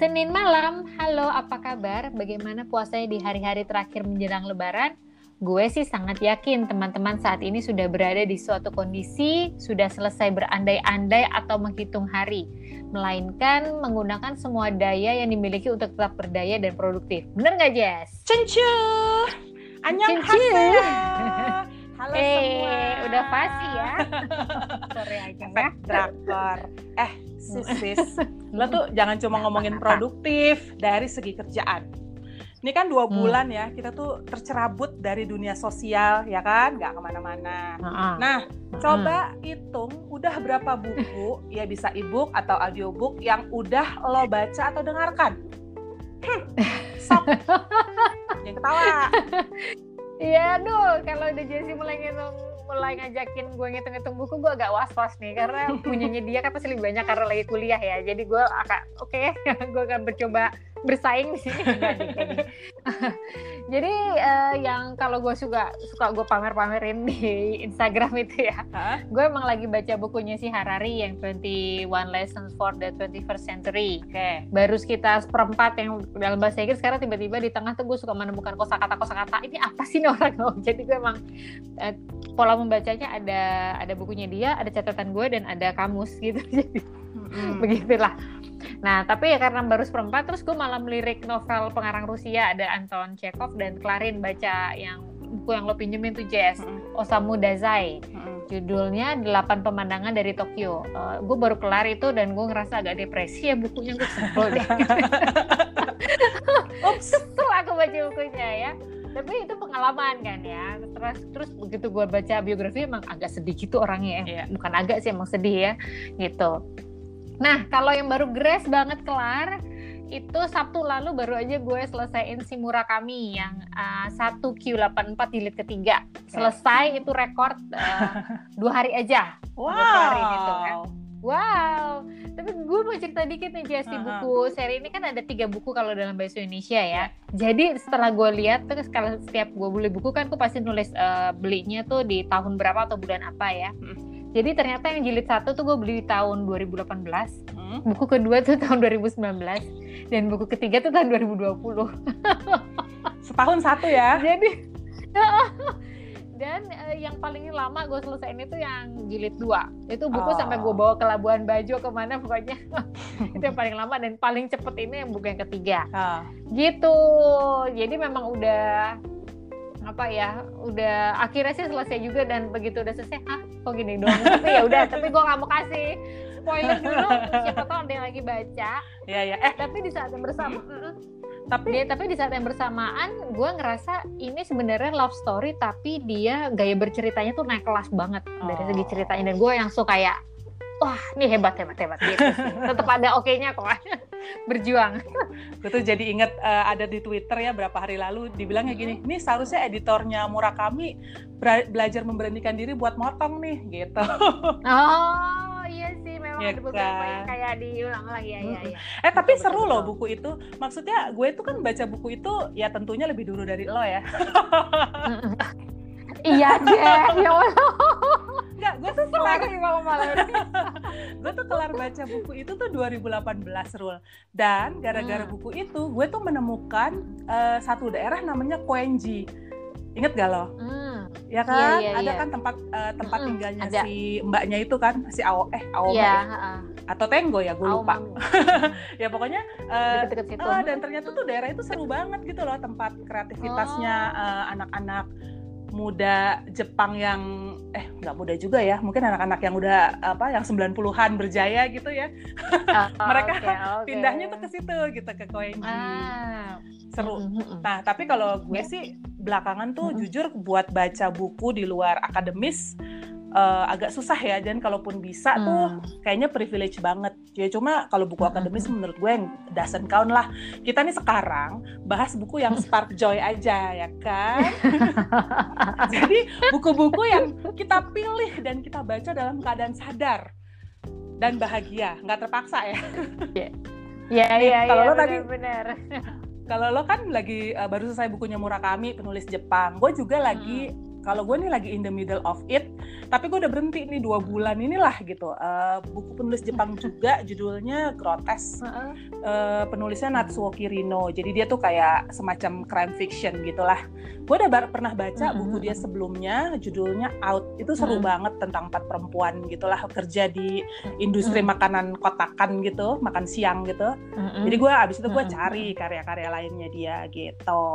Senin malam, halo apa kabar? Bagaimana puasanya di hari-hari terakhir menjelang lebaran? Gue sih sangat yakin teman-teman saat ini sudah berada di suatu kondisi, sudah selesai berandai-andai atau menghitung hari. Melainkan menggunakan semua daya yang dimiliki untuk tetap berdaya dan produktif. Bener nggak Jess? Cencu! Annyeong Halo eh, semua. udah pasti ya. Korea aja ya. Drakor. Eh, sis, lo tuh jangan cuma ngomongin produktif dari segi kerjaan. Ini kan dua Hmm. bulan ya, kita tuh tercerabut dari dunia sosial, ya kan? Nggak ke mana-mana. Nah, coba hitung udah berapa buku, ya bisa ebook atau audiobook yang udah lo baca atau dengarkan. Hmm, sok. Jangan ketawa. Iya, aduh, kalau udah Jessie mulai ngitung, mulai ngajakin gue ngitung-ngitung buku, gue agak was-was nih, karena punyanya dia kan pasti lebih banyak karena lagi kuliah ya, jadi gue akan, oke, gue akan bercoba bersaing di sini. Enggak deh, kayaknya. jadi eh, yang kalau gue suka, suka gue pamer-pamerin di Instagram itu ya, Hah? gue emang lagi baca bukunya si Harari yang 21 Lessons for the 21st Century Oke. baru sekitar seperempat yang dalam bahasa Inggris sekarang tiba-tiba di tengah tuh gue suka menemukan kosakata kosakata ini apa sih nih orang ngomong jadi gue emang eh, pola membacanya ada ada bukunya dia ada catatan gue dan ada kamus gitu jadi Hmm. begitulah nah tapi ya karena baru seperempat terus gue malah melirik novel pengarang Rusia ada Anton Chekhov dan Klarin baca yang buku yang lo pinjemin tuh Jess Hmm. Osamu Dazai judulnya delapan pemandangan dari Tokyo. gue baru kelar itu dan gue ngerasa agak depresi ya bukunya gue sebel deh. Ups. Sebel aku baca bukunya ya. Tapi itu pengalaman kan ya. Terus terus begitu gue baca biografi emang agak sedih gitu orangnya ya. Iya. Bukan agak sih emang sedih ya gitu. Nah kalau yang baru gres banget kelar itu Sabtu lalu baru aja gue selesaiin si Murakami yang uh, 1Q84 jilid ketiga. Selesai itu rekor uh, dua hari aja. Wow. kelarin itu kan. Wow, tapi gue mau cerita dikit nih Jess, di Aha. buku seri ini kan ada tiga buku kalau dalam bahasa Indonesia ya. Jadi setelah gue lihat terus kalau setiap gue beli buku kan gue pasti nulis eh, belinya tuh di tahun berapa atau bulan apa ya. Hmm. Jadi ternyata yang jilid satu tuh gue beli di tahun 2018, Hmm. buku kedua tuh tahun 2019, dan buku ketiga tuh tahun 2020. Setahun satu ya. Jadi dan eh, yang paling lama gue selesaiin itu yang jilid 2 itu buku Oh. sampai gue bawa ke Labuan Bajo ke mana pokoknya itu yang paling lama dan paling cepet ini yang buku yang ketiga Ah. gitu jadi memang udah apa ya udah akhirnya sih selesai juga dan begitu udah selesai hah kok gini doang tapi ya udah tapi gue nggak mau kasih spoiler dulu siapa tahu ada yang lagi baca Iya ya. Eh, tapi di saat yang bersama Mm-mm. tapi dia tapi di saat yang bersamaan gue ngerasa ini sebenarnya love story tapi dia gaya berceritanya tuh naik kelas banget dari segi Oh. ceritanya dan gue yang suka kayak wah ini hebat hebat hebat gitu sih. tetap ada oke nya kok berjuang gue tuh jadi inget eh, ada di Twitter ya berapa hari lalu dibilangnya gini, ini seharusnya editornya Murakami bera- belajar memberanikan diri buat motong nih gitu. oh iya sih memang Iya ada beberapa kan? yang kayak diulang lagi ya ya ya Eh tapi Betul, seru betul, loh buku itu. Maksudnya gue tuh kan baca buku itu ya tentunya lebih dulu dari lo ya. iya deh ya Allah Enggak, gue tuh kelar, gue tuh kelar baca buku itu tuh 2018 Rul. Dan gara-gara Hmm. buku itu gue tuh menemukan eh, satu daerah namanya Koenji. Ingat gak lo? Hmm, Ya kan? iya, ada iya. kan tempat eh, tempat Mm-mm, tinggalnya ada. si mbaknya itu kan, si Ao eh Aoma iya ya? heeh. atau Tenggo ya, gue lupa. Ya pokoknya eh, deket-deket situ eh, dan ternyata tuh daerah itu seru banget gitu loh tempat kreativitasnya Oh. anak-anak muda Jepang yang eh nggak muda juga ya, mungkin anak-anak yang udah apa yang 90-an berjaya gitu ya. Oh, Mereka oke, oke. Pindahnya tuh ke situ gitu ke Koenji. ah Seru. Nah, tapi kalau gue sih belakangan tuh jujur buat baca buku di luar akademis eh, agak susah ya. Dan kalaupun bisa tuh Hmm. kayaknya privilege banget. Ya cuma kalau buku Mm-mm. akademis menurut gue yang doesn't count lah. Kita nih sekarang bahas buku yang spark joy aja ya kan. Jadi buku-buku yang kita pilih dan kita baca dalam keadaan sadar dan bahagia, nggak terpaksa ya. Iya Nih, iya kalau iya lo tadi- benar. Kalau lo kan lagi uh, baru selesai bukunya Murakami, penulis Jepang. Gue juga lagi, kalau gue nih lagi in the middle of it, tapi gue udah berhenti nih dua bulan inilah gitu. Uh, buku penulis Jepang juga judulnya Grotes. Uh, penulisnya Natsuo Kirino jadi dia tuh kayak semacam crime fiction gitulah. Gue udah pernah baca buku dia sebelumnya judulnya Out. Itu seru banget tentang empat perempuan gitulah kerja di industri makanan kotakan gitu makan siang gitu. Jadi gue abis itu gue cari karya-karya lainnya dia gitu.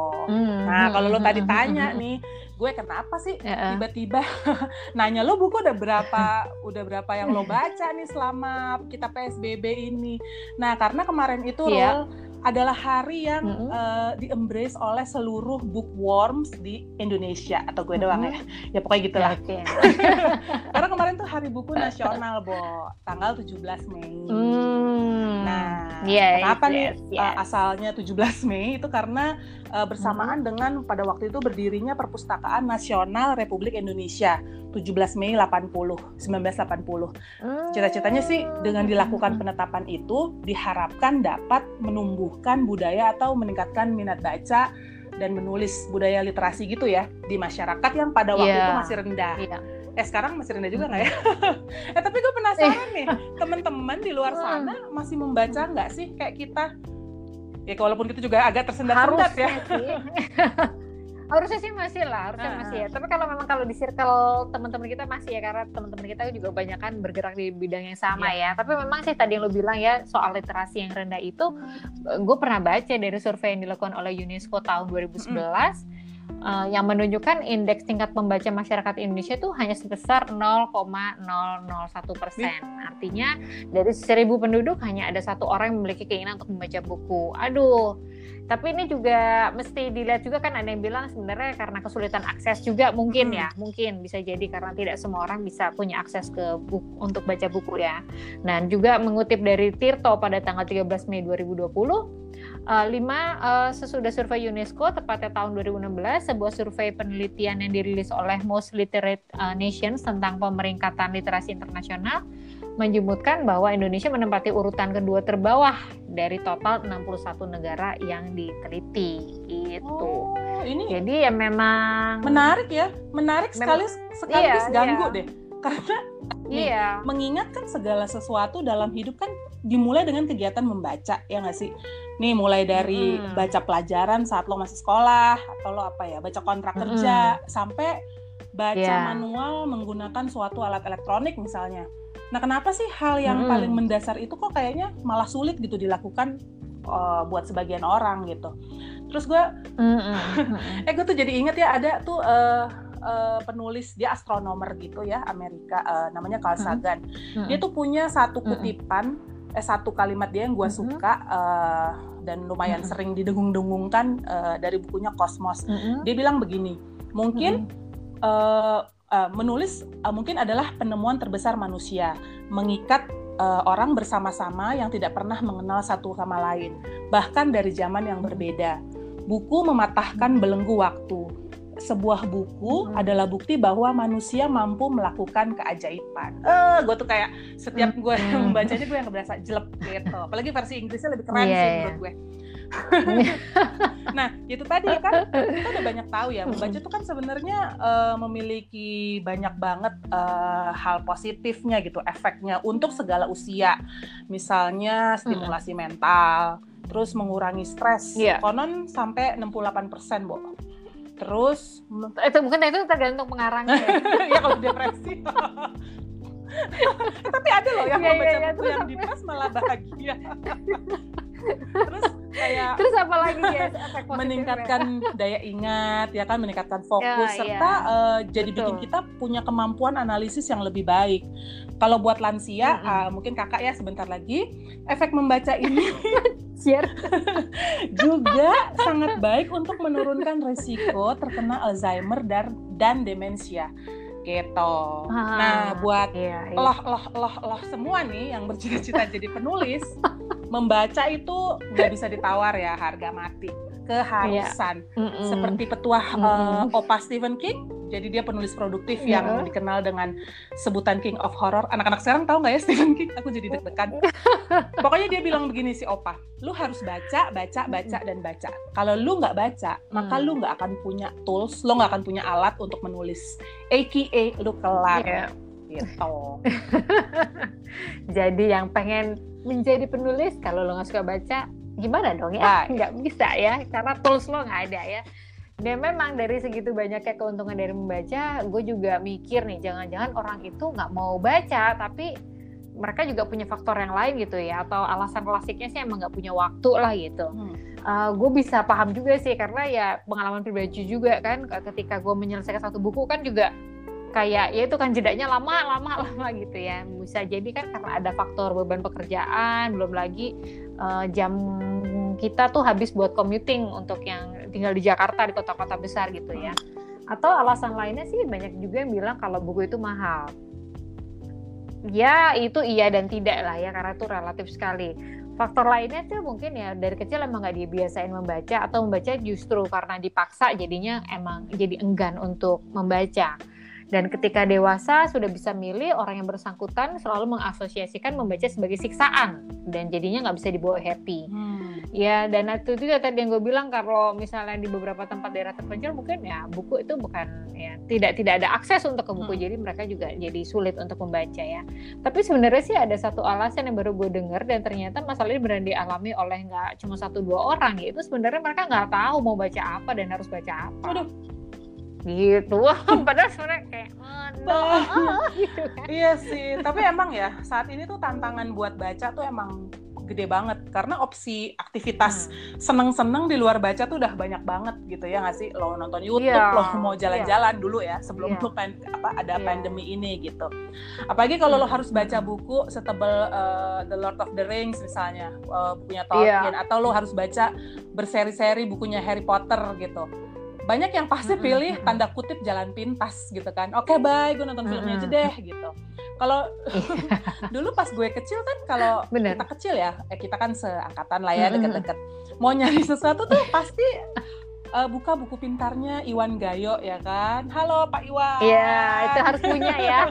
Nah kalau lo tadi tanya nih gue kenapa sih tiba-tiba nanya lo buku udah berapa udah berapa yang lo baca nih selama kita PSBB ini nah karena kemarin itu yeah. adalah hari yang mm -hmm. uh, di-embrace oleh seluruh bookworms di Indonesia atau gue doang mm -hmm. ya. Ya pokoknya gitulah. Ya, okay. Karena kemarin tuh Hari Buku Nasional, Bo, tanggal 17 Mei. Mm. Nah, yes, kenapa yes, nih yes. Uh, asalnya 17 Mei itu karena uh, bersamaan mm -hmm. dengan pada waktu itu berdirinya Perpustakaan Nasional Republik Indonesia 17 Mei 80 1980. Hmm. Cita-citanya sih dengan dilakukan penetapan itu diharapkan dapat menumbuhkan budaya atau meningkatkan minat baca dan menulis budaya literasi gitu ya di masyarakat yang pada waktu yeah. itu masih rendah. Yeah. Eh sekarang masih rendah juga nggak ya? eh tapi gue penasaran nih, teman-teman di luar sana masih membaca nggak sih kayak kita? Ya walaupun kita juga agak tersendat-sendat ya. harusnya sih masih lah harusnya uh. masih ya tapi kalau memang kalau di circle teman-teman kita masih ya karena teman-teman kita juga banyak kan bergerak di bidang yang sama yeah. ya tapi memang sih tadi yang lo bilang ya soal literasi yang rendah itu gue pernah baca dari survei yang dilakukan oleh UNESCO tahun 2011 mm. Uh, yang menunjukkan indeks tingkat membaca masyarakat Indonesia itu hanya sebesar 0,001 persen. Artinya dari seribu penduduk hanya ada satu orang yang memiliki keinginan untuk membaca buku. Aduh, tapi ini juga mesti dilihat juga kan ada yang bilang sebenarnya karena kesulitan akses juga mungkin hmm. ya, mungkin bisa jadi karena tidak semua orang bisa punya akses ke buku untuk baca buku ya. Nah, juga mengutip dari Tirto pada tanggal 13 Mei 2020, uh, lima uh, sesudah survei UNESCO tepatnya tahun 2016 sebuah survei penelitian yang dirilis oleh Most Literate uh, Nations tentang pemeringkatan literasi internasional menyebutkan bahwa Indonesia menempati urutan kedua terbawah dari total 61 negara yang diteliti gitu. Oh, ini jadi ya memang menarik ya, menarik sekali sekaligus iya, ganggu iya. deh. Karena nih, iya. mengingat kan segala sesuatu dalam hidup kan dimulai dengan kegiatan membaca ya nggak sih? Nih mulai dari hmm. baca pelajaran saat lo masih sekolah atau lo apa ya baca kontrak hmm. kerja sampai baca yeah. manual menggunakan suatu alat elektronik misalnya Nah, kenapa sih hal yang hmm. paling mendasar itu kok kayaknya malah sulit gitu dilakukan uh, buat sebagian orang gitu. Terus gue, hmm. eh gue tuh jadi inget ya ada tuh uh, uh, penulis dia astronomer gitu ya Amerika, uh, namanya Carl Sagan. Hmm. Dia tuh punya satu kutipan, eh satu kalimat dia yang gue hmm. suka. Uh, dan lumayan hmm. sering didengung-dengungkan uh, dari bukunya Kosmos. Hmm. Dia bilang begini, mungkin hmm. uh, uh, menulis uh, mungkin adalah penemuan terbesar manusia, mengikat uh, orang bersama-sama yang tidak pernah mengenal satu sama lain, bahkan dari zaman yang berbeda. Buku mematahkan belenggu waktu. Sebuah buku hmm. adalah bukti bahwa manusia mampu melakukan keajaiban. Eh, uh, gue tuh kayak setiap gue hmm. membacanya gue yang berasa jelek gitu. Apalagi versi Inggrisnya lebih keren yeah, sih iya. menurut gue. nah itu tadi kan kita udah banyak tahu ya membaca itu kan sebenarnya uh, memiliki banyak banget uh, hal positifnya gitu efeknya untuk segala usia misalnya stimulasi hmm. mental terus mengurangi stres yeah. konon sampai 68 persen bu terus itu mungkin itu tergantung pengarangnya ya kalau depresi tapi ada loh yang yeah, membaca yeah, yeah. buku yang depres malah bahagia terus kayak terus apa lagi ya meningkatkan daya ingat ya kan meningkatkan fokus ya, serta ya. Uh, jadi Betul. bikin kita punya kemampuan analisis yang lebih baik kalau buat lansia mm -hmm. uh, mungkin kakak ya sebentar lagi efek membaca ini juga sangat baik untuk menurunkan resiko terkena Alzheimer dan dan demensia gitu. Ah, nah, buat iya, iya. loh loh loh loh semua nih yang bercita-cita jadi penulis, membaca itu nggak bisa ditawar ya harga mati, keharusan. Iya. Mm -mm. Seperti petuah mm -mm. Uh, Opa Stephen King, Jadi dia penulis produktif yeah. yang dikenal dengan sebutan King of Horror. Anak-anak sekarang tahu nggak ya Stephen King? Aku jadi deg-degan. Pokoknya dia bilang begini si Opa, lu harus baca, baca, baca dan baca. Kalau lu nggak baca, maka lu nggak akan punya tools, lu nggak akan punya alat untuk menulis. AKA lu kelar. Yeah. Gitu. jadi yang pengen menjadi penulis, kalau lo nggak suka baca, gimana dong ya? Nggak bisa ya, karena tools lo nggak ada ya. Dan memang dari segitu banyaknya keuntungan dari membaca, gue juga mikir nih, jangan-jangan orang itu nggak mau baca, tapi mereka juga punya faktor yang lain gitu ya, atau alasan klasiknya sih emang nggak punya waktu lah gitu. Hmm. Uh, gue bisa paham juga sih, karena ya pengalaman pribadi juga kan, ketika gue menyelesaikan satu buku kan juga kayak ya itu kan jedanya lama lama lama gitu ya bisa jadi kan karena ada faktor beban pekerjaan belum lagi uh, jam kita tuh habis buat commuting untuk yang tinggal di Jakarta di kota-kota besar gitu ya. Atau alasan lainnya sih banyak juga yang bilang kalau buku itu mahal. Ya itu iya dan tidak lah ya karena itu relatif sekali. Faktor lainnya tuh mungkin ya dari kecil emang nggak dibiasain membaca atau membaca justru karena dipaksa jadinya emang jadi enggan untuk membaca. Dan ketika dewasa sudah bisa milih orang yang bersangkutan selalu mengasosiasikan membaca sebagai siksaan dan jadinya nggak bisa dibawa happy. Hmm. Ya dan itu juga tadi yang gue bilang kalau misalnya di beberapa tempat daerah terpencil mungkin ya buku itu bukan ya tidak tidak ada akses untuk ke buku hmm. jadi mereka juga jadi sulit untuk membaca ya. Tapi sebenarnya sih ada satu alasan yang baru gue dengar dan ternyata masalah ini benar dialami oleh nggak cuma satu dua orang yaitu sebenarnya mereka nggak tahu mau baca apa dan harus baca apa. Aduh gitu padahal sebenarnya kayak oh, gitu kan iya sih tapi emang ya saat ini tuh tantangan buat baca tuh emang gede banget karena opsi aktivitas hmm. seneng-seneng di luar baca tuh udah banyak banget gitu ya nggak sih lo nonton YouTube yeah. lo mau iya. jalan-jalan yeah. dulu ya sebelum yeah. lo pen, apa ada yeah. pandemi ini gitu apalagi kalau hmm. lo harus baca buku setebal uh, The Lord of the Rings misalnya uh, bukunya Tolkien yeah. atau lo harus baca berseri-seri bukunya Harry Potter gitu banyak yang pasti pilih tanda kutip jalan pintas gitu kan. Oke okay, bye gue nonton filmnya aja deh gitu. Kalau dulu pas gue kecil kan kalau kita kecil ya eh, kita kan seangkatan lah ya deket-deket. Mau nyari sesuatu tuh pasti uh, buka buku pintarnya Iwan Gayo ya kan. Halo Pak Iwan. Iya, itu harus punya ya.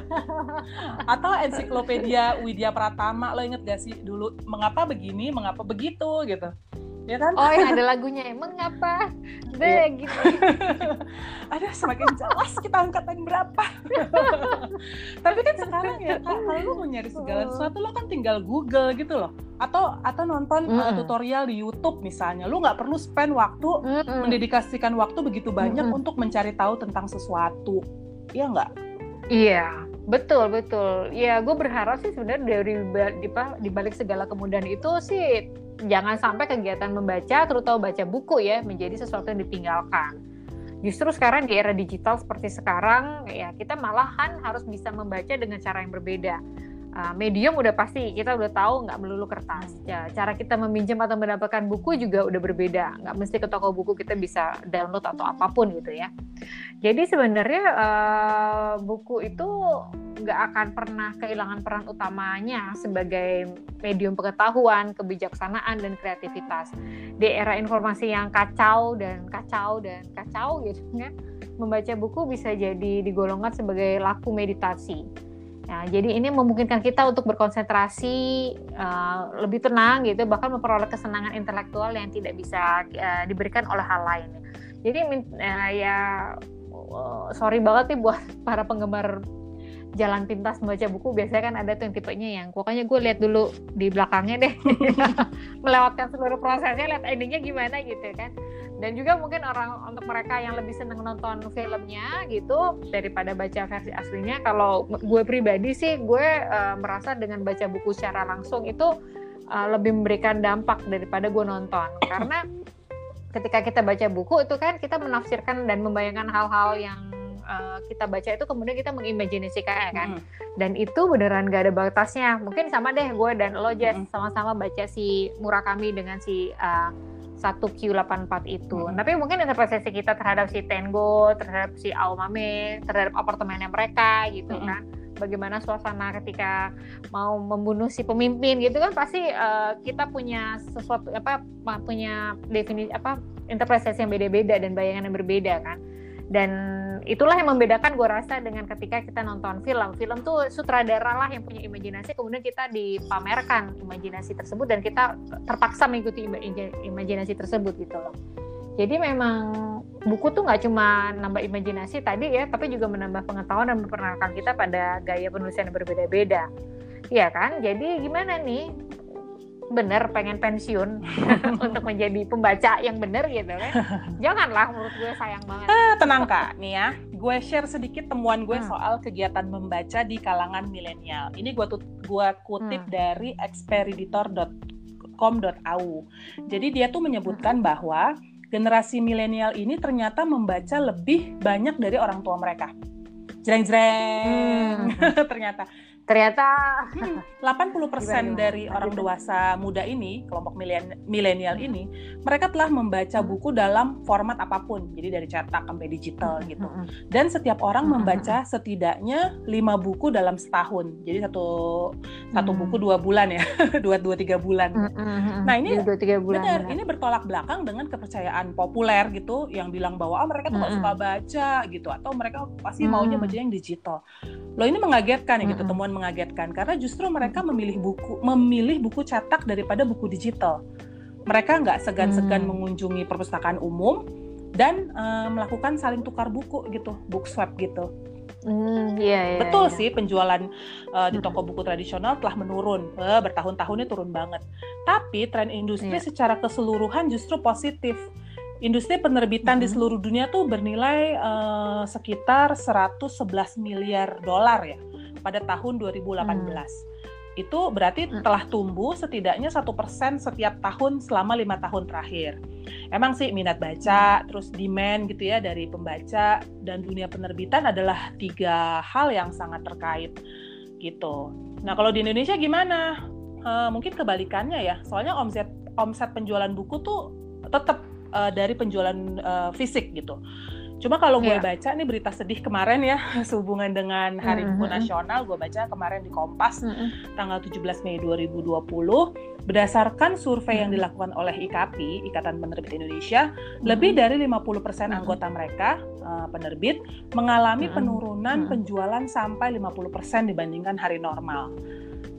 Atau ensiklopedia Widya Pratama lo inget gak sih? Dulu mengapa begini, mengapa begitu gitu ya kan? Oh, yang ada lagunya emang apa? Deh iya. gitu. ada semakin jelas kita angkatan berapa. Tapi kan sekarang ya kak, kalau lu mau nyari segala sesuatu lo kan tinggal Google gitu loh. Atau atau nonton mm. uh, tutorial di YouTube misalnya. Lu nggak perlu spend waktu mm mendedikasikan waktu begitu banyak mm untuk mencari tahu tentang sesuatu. Iya nggak? Iya, betul betul. Ya, gue berharap sih sebenarnya dari di balik segala kemudahan itu sih jangan sampai kegiatan membaca, terutama baca buku ya, menjadi sesuatu yang ditinggalkan. Justru sekarang di era digital seperti sekarang, ya kita malahan harus bisa membaca dengan cara yang berbeda uh, medium udah pasti kita udah tahu nggak melulu kertas. Ya, cara kita meminjam atau mendapatkan buku juga udah berbeda. Nggak mesti ke toko buku kita bisa download atau apa pun gitu ya. Jadi sebenarnya uh, buku itu nggak akan pernah kehilangan peran utamanya sebagai medium pengetahuan, kebijaksanaan dan kreativitas. Di era informasi yang kacau dan kacau dan kacau gitu kan, membaca buku bisa jadi digolongkan sebagai laku meditasi Ya, jadi ini memungkinkan kita untuk berkonsentrasi uh, lebih tenang gitu, bahkan memperoleh kesenangan intelektual yang tidak bisa uh, diberikan oleh hal lain. Jadi uh, ya uh, sorry banget nih buat para penggemar jalan pintas membaca buku biasanya kan ada tuh yang tipenya yang pokoknya gue lihat dulu di belakangnya deh. Melewatkan seluruh prosesnya lihat endingnya gimana gitu kan. Dan juga mungkin orang untuk mereka yang lebih seneng nonton filmnya gitu daripada baca versi aslinya kalau gue pribadi sih gue uh, merasa dengan baca buku secara langsung itu uh, lebih memberikan dampak daripada gue nonton. Karena ketika kita baca buku itu kan kita menafsirkan dan membayangkan hal-hal yang uh, kita baca itu kemudian kita mengimajinasikan kan mm. dan itu beneran gak ada batasnya mungkin sama deh gue dan lo Jess mm. sama-sama baca si Murakami dengan si uh, 1Q84 itu. Hmm. Tapi mungkin interpretasi kita terhadap si Tengo, terhadap si Aomame, terhadap apartemennya mereka gitu hmm. kan. Bagaimana suasana ketika mau membunuh si pemimpin gitu kan pasti uh, kita punya sesuatu apa punya definisi apa interpretasi yang beda-beda dan bayangan yang berbeda kan. Dan itulah yang membedakan gue rasa dengan ketika kita nonton film. Film tuh sutradara lah yang punya imajinasi kemudian kita dipamerkan imajinasi tersebut dan kita terpaksa mengikuti imajinasi tersebut gitu loh. Jadi memang buku tuh nggak cuma nambah imajinasi tadi ya tapi juga menambah pengetahuan dan memperkenalkan kita pada gaya penulisan yang berbeda-beda. Iya kan? Jadi gimana nih bener pengen pensiun untuk menjadi pembaca yang bener gitu kan janganlah menurut gue sayang banget ah, tenang kak nih ya gue share sedikit temuan gue hmm. soal kegiatan membaca di kalangan milenial ini gue gue kutip hmm. dari expeditor.com.au jadi dia tuh menyebutkan hmm. bahwa generasi milenial ini ternyata membaca lebih banyak dari orang tua mereka jreng jreng hmm. ternyata ternyata 80% hmm, dari orang dewasa muda ini, kelompok milenial ini, mereka telah membaca buku dalam format apa pun. Jadi dari cetak sampai digital gitu. Dan setiap orang membaca setidaknya lima buku dalam setahun. Jadi satu satu buku dua bulan ya, dua dua tiga bulan. Nah ini dua, tiga bulan, benar, ini bertolak belakang dengan kepercayaan populer gitu, yang bilang bahwa oh, mereka tuh gak suka baca gitu, atau mereka pasti maunya baca yang digital. Loh ini mengagetkan ya gitu temuan mengagetkan karena justru mereka memilih buku memilih buku cetak daripada buku digital. Mereka nggak segan-segan hmm. mengunjungi perpustakaan umum dan uh, melakukan saling tukar buku gitu, book swap gitu. Hmm, iya, iya, Betul iya. sih penjualan uh, di toko buku tradisional telah menurun, uh, bertahun-tahunnya turun banget. Tapi tren industri iya. secara keseluruhan justru positif industri penerbitan mm-hmm. di seluruh dunia tuh bernilai uh, sekitar 111 miliar dolar ya pada tahun 2018. Hmm. Itu berarti hmm. telah tumbuh setidaknya satu persen setiap tahun selama lima tahun terakhir. Emang sih minat baca, hmm. terus demand gitu ya dari pembaca dan dunia penerbitan adalah tiga hal yang sangat terkait gitu. Nah kalau di Indonesia gimana? Uh, mungkin kebalikannya ya. Soalnya omset omset penjualan buku tuh tetap uh, dari penjualan uh, fisik gitu. Cuma kalau gue yeah. baca nih berita sedih kemarin ya sehubungan dengan Hari Buku mm -hmm. Nasional, gue baca kemarin di Kompas mm -hmm. tanggal 17 Mei 2020 berdasarkan survei mm -hmm. yang dilakukan oleh IKAPI, Ikatan Penerbit Indonesia, mm -hmm. lebih dari 50% mm -hmm. anggota mereka uh, penerbit mengalami mm -hmm. penurunan mm -hmm. penjualan sampai 50% dibandingkan hari normal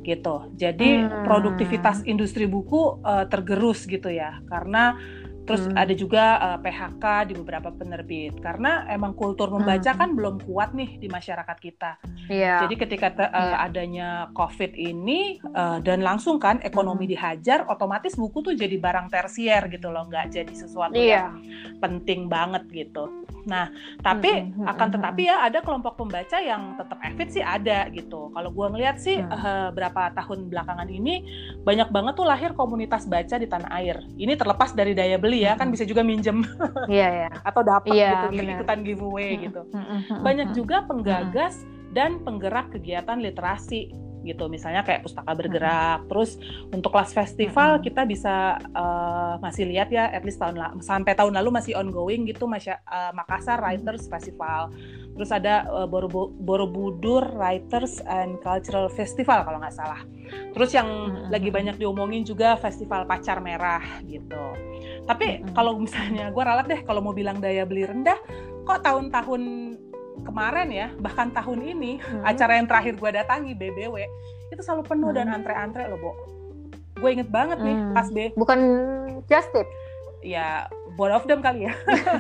gitu. Jadi hmm. produktivitas industri buku uh, tergerus gitu ya karena Terus hmm. ada juga uh, eh, PHK di beberapa penerbit karena emang kultur membaca hmm. kan belum kuat nih di masyarakat kita. Yeah. Jadi ketika uh, yeah. adanya COVID ini uh, dan langsung kan ekonomi hmm. dihajar, otomatis buku tuh jadi barang tersier gitu loh, nggak jadi sesuatu yeah. yang penting banget gitu. Nah, tapi hmm. akan tetapi ya ada kelompok pembaca yang tetap avid sih ada gitu. Kalau gue ngeliat sih hmm. uh, berapa tahun belakangan ini banyak banget tuh lahir komunitas baca di tanah air. Ini terlepas dari daya beli beli ya kan bisa juga minjem iya, iya. atau dapat iya, gitu bener. ikutan giveaway gitu banyak juga penggagas dan penggerak kegiatan literasi gitu misalnya kayak pustaka bergerak hmm. terus untuk kelas festival hmm. kita bisa uh, masih lihat ya at least tahun sampai tahun lalu masih ongoing gitu Masya, uh, Makassar Writers Festival terus ada uh, Borobudur Writers and Cultural Festival kalau nggak salah terus yang hmm. lagi banyak diomongin juga Festival Pacar Merah gitu tapi hmm. kalau misalnya gue ralat deh kalau mau bilang daya beli rendah kok tahun-tahun kemarin ya bahkan tahun ini hmm. acara yang terakhir gue datangi BBW itu selalu penuh hmm. dan antre-antre loh Bo gue inget banget nih hmm. pas B bukan just tip ya both of them kali ya.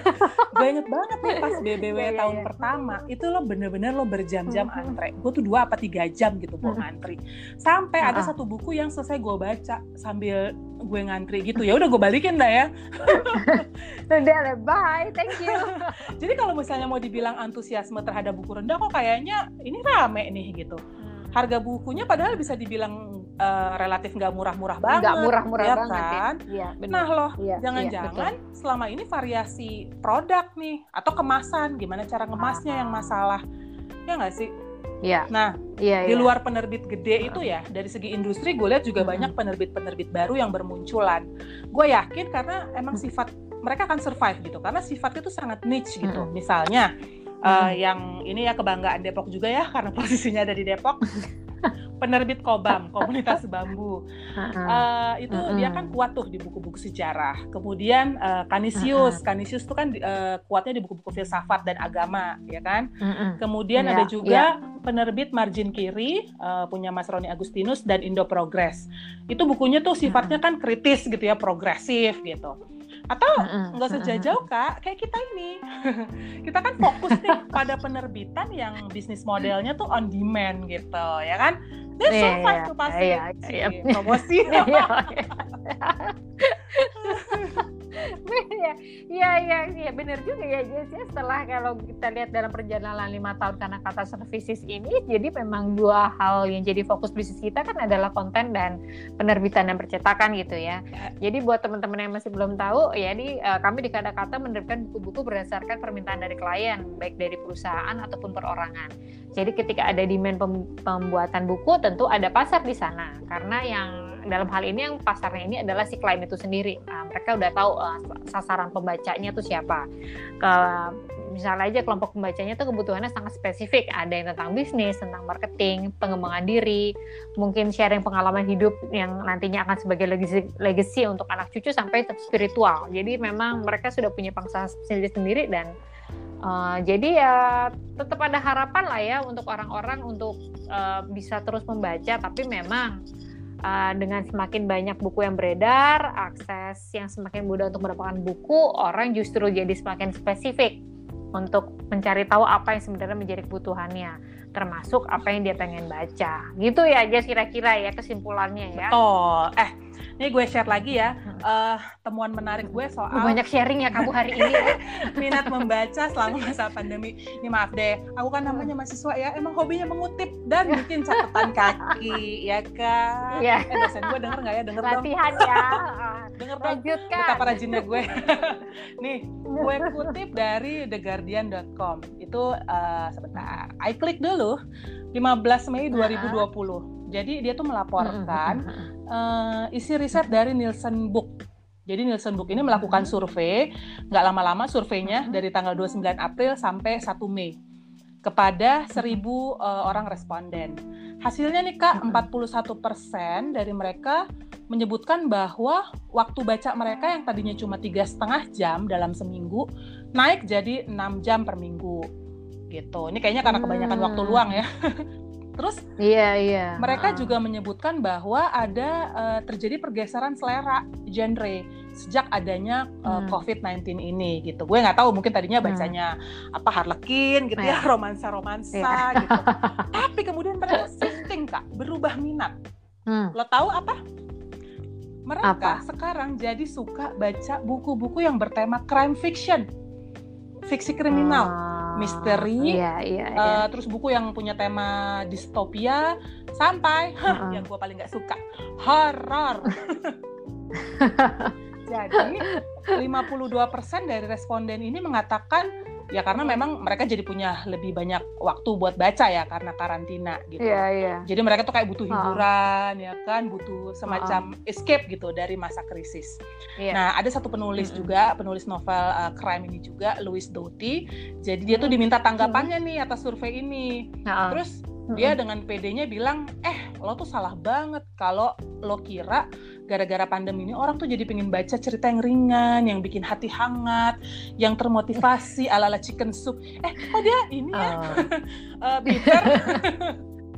gue inget banget nih pas BBW yeah, iya, tahun yeah. pertama itu lo bener-bener lo berjam-jam mm-hmm. antre. Gue tuh dua apa tiga jam gitu gue ngantri. Sampai uh-huh. ada satu buku yang selesai gue baca sambil gue ngantri gitu. Ya udah gue balikin dah ya. udah bye, thank you. Jadi kalau misalnya mau dibilang antusiasme terhadap buku rendah kok kayaknya ini rame nih gitu harga bukunya padahal bisa dibilang uh, relatif nggak murah-murah banget. Nggak murah-murah ya banget. Kan? Ya, nah loh, iya, jangan-jangan ya, selama ini variasi produk nih atau kemasan, gimana cara ngemasnya yang masalah, ya nggak sih? Iya. Nah, ya, di luar penerbit gede itu ya, dari segi industri gue lihat juga hmm. banyak penerbit-penerbit baru yang bermunculan. Gue yakin karena emang sifat mereka akan survive gitu, karena sifatnya itu sangat niche gitu. Hmm. Misalnya uh, yang ini ya kebanggaan Depok juga ya karena posisinya ada di Depok. penerbit Kobam, Komunitas Bambu. Uh, itu uh -uh. dia kan kuat tuh di buku-buku sejarah. Kemudian uh, Canisius, uh -uh. Canisius itu kan uh, kuatnya di buku-buku filsafat dan agama, ya kan? Uh -uh. Kemudian yeah, ada juga yeah. penerbit Margin Kiri, uh, punya Mas Roni Agustinus dan Indo Progress. Itu bukunya tuh sifatnya kan kritis gitu ya, progresif gitu atau nggak usah jauh-jauh kak? Kayak kita ini. Kita kan fokus nih pada penerbitan yang bisnis modelnya tuh on demand gitu ya kan? Dia yeah, survive yeah, tuh pasti. yeah, yeah, yeah. promosi Iya, iya, iya, iya, benar juga ya Jess. Ya, setelah kalau kita lihat dalam perjalanan lima tahun karena kata services ini, jadi memang dua hal yang jadi fokus bisnis kita kan adalah konten dan penerbitan dan percetakan gitu ya. ya. Jadi buat teman-teman yang masih belum tahu, ya di uh, kami di kata-kata menerbitkan buku-buku berdasarkan permintaan dari klien, baik dari perusahaan ataupun perorangan. Jadi ketika ada demand pembuatan buku, tentu ada pasar di sana. Karena yang dalam hal ini yang pasarnya ini adalah si klien itu sendiri. Nah, mereka udah tahu uh, sasaran pembacanya itu siapa. Ke misalnya aja kelompok pembacanya itu kebutuhannya sangat spesifik. Ada yang tentang bisnis, tentang marketing, pengembangan diri, mungkin sharing pengalaman hidup yang nantinya akan sebagai legacy, legacy untuk anak cucu sampai spiritual. Jadi memang mereka sudah punya pangsa sendiri-sendiri dan Uh, jadi ya tetap ada harapan lah ya untuk orang-orang untuk uh, bisa terus membaca, tapi memang uh, dengan semakin banyak buku yang beredar, akses yang semakin mudah untuk mendapatkan buku, orang justru jadi semakin spesifik untuk mencari tahu apa yang sebenarnya menjadi kebutuhannya, termasuk apa yang dia pengen baca. Gitu ya, aja kira-kira ya kesimpulannya ya. Oh, eh ini gue share lagi ya uh, temuan menarik gue soal banyak sharing ya kamu hari ini ya. minat membaca selama masa pandemi. Ini maaf deh, aku kan namanya mahasiswa ya, emang hobinya mengutip dan bikin catatan kaki, ya kan? Iya. Eh dosen gue denger nggak ya? Denger Latihan dong. ya. denger dong. Lanjutkan. Betapa rajinnya gue. Nih, gue kutip dari theguardian.com. Itu uh, sebentar. I klik dulu. 15 Mei 2020. Jadi dia tuh melaporkan uh, isi riset dari Nielsen Book. Jadi Nielsen Book ini melakukan survei, nggak lama-lama surveinya dari tanggal 29 April sampai 1 Mei kepada 1000 uh, orang responden. Hasilnya nih Kak, 41% dari mereka menyebutkan bahwa waktu baca mereka yang tadinya cuma tiga setengah jam dalam seminggu naik jadi 6 jam per minggu gitu. Ini kayaknya karena kebanyakan waktu hmm. luang ya. Terus iya iya. Mereka uh. juga menyebutkan bahwa ada uh, terjadi pergeseran selera genre sejak adanya uh, hmm. COVID-19 ini gitu. Gue nggak tahu mungkin tadinya hmm. bacanya hmm. apa Harlequin gitu ya, iya. romansa-romansa yeah. gitu. Tapi kemudian mereka shifting Kak, berubah minat. Hmm. Lo tahu apa? Mereka apa? sekarang jadi suka baca buku-buku yang bertema crime fiction. Fiksi kriminal. Hmm misteri, iya, iya, iya. Uh, terus buku yang punya tema distopia, sampai uh -uh. yang gue paling nggak suka horor. Jadi 52% dari responden ini mengatakan ya karena memang mereka jadi punya lebih banyak waktu buat baca ya karena karantina gitu. Iya, iya. Jadi mereka tuh kayak butuh hiburan oh. ya kan, butuh semacam oh. escape gitu dari masa krisis. Iya. Nah, ada satu penulis mm -hmm. juga, penulis novel uh, crime ini juga, Louis Doughty. Jadi dia tuh diminta tanggapannya nih atas survei ini. Oh. Terus dia dengan PD-nya bilang, "Eh, lo tuh salah banget kalau lo kira gara-gara pandemi ini orang tuh jadi pengen baca cerita yang ringan, yang bikin hati hangat, yang termotivasi ala-ala chicken soup. Eh, kok dia ini ya? uh, bitter.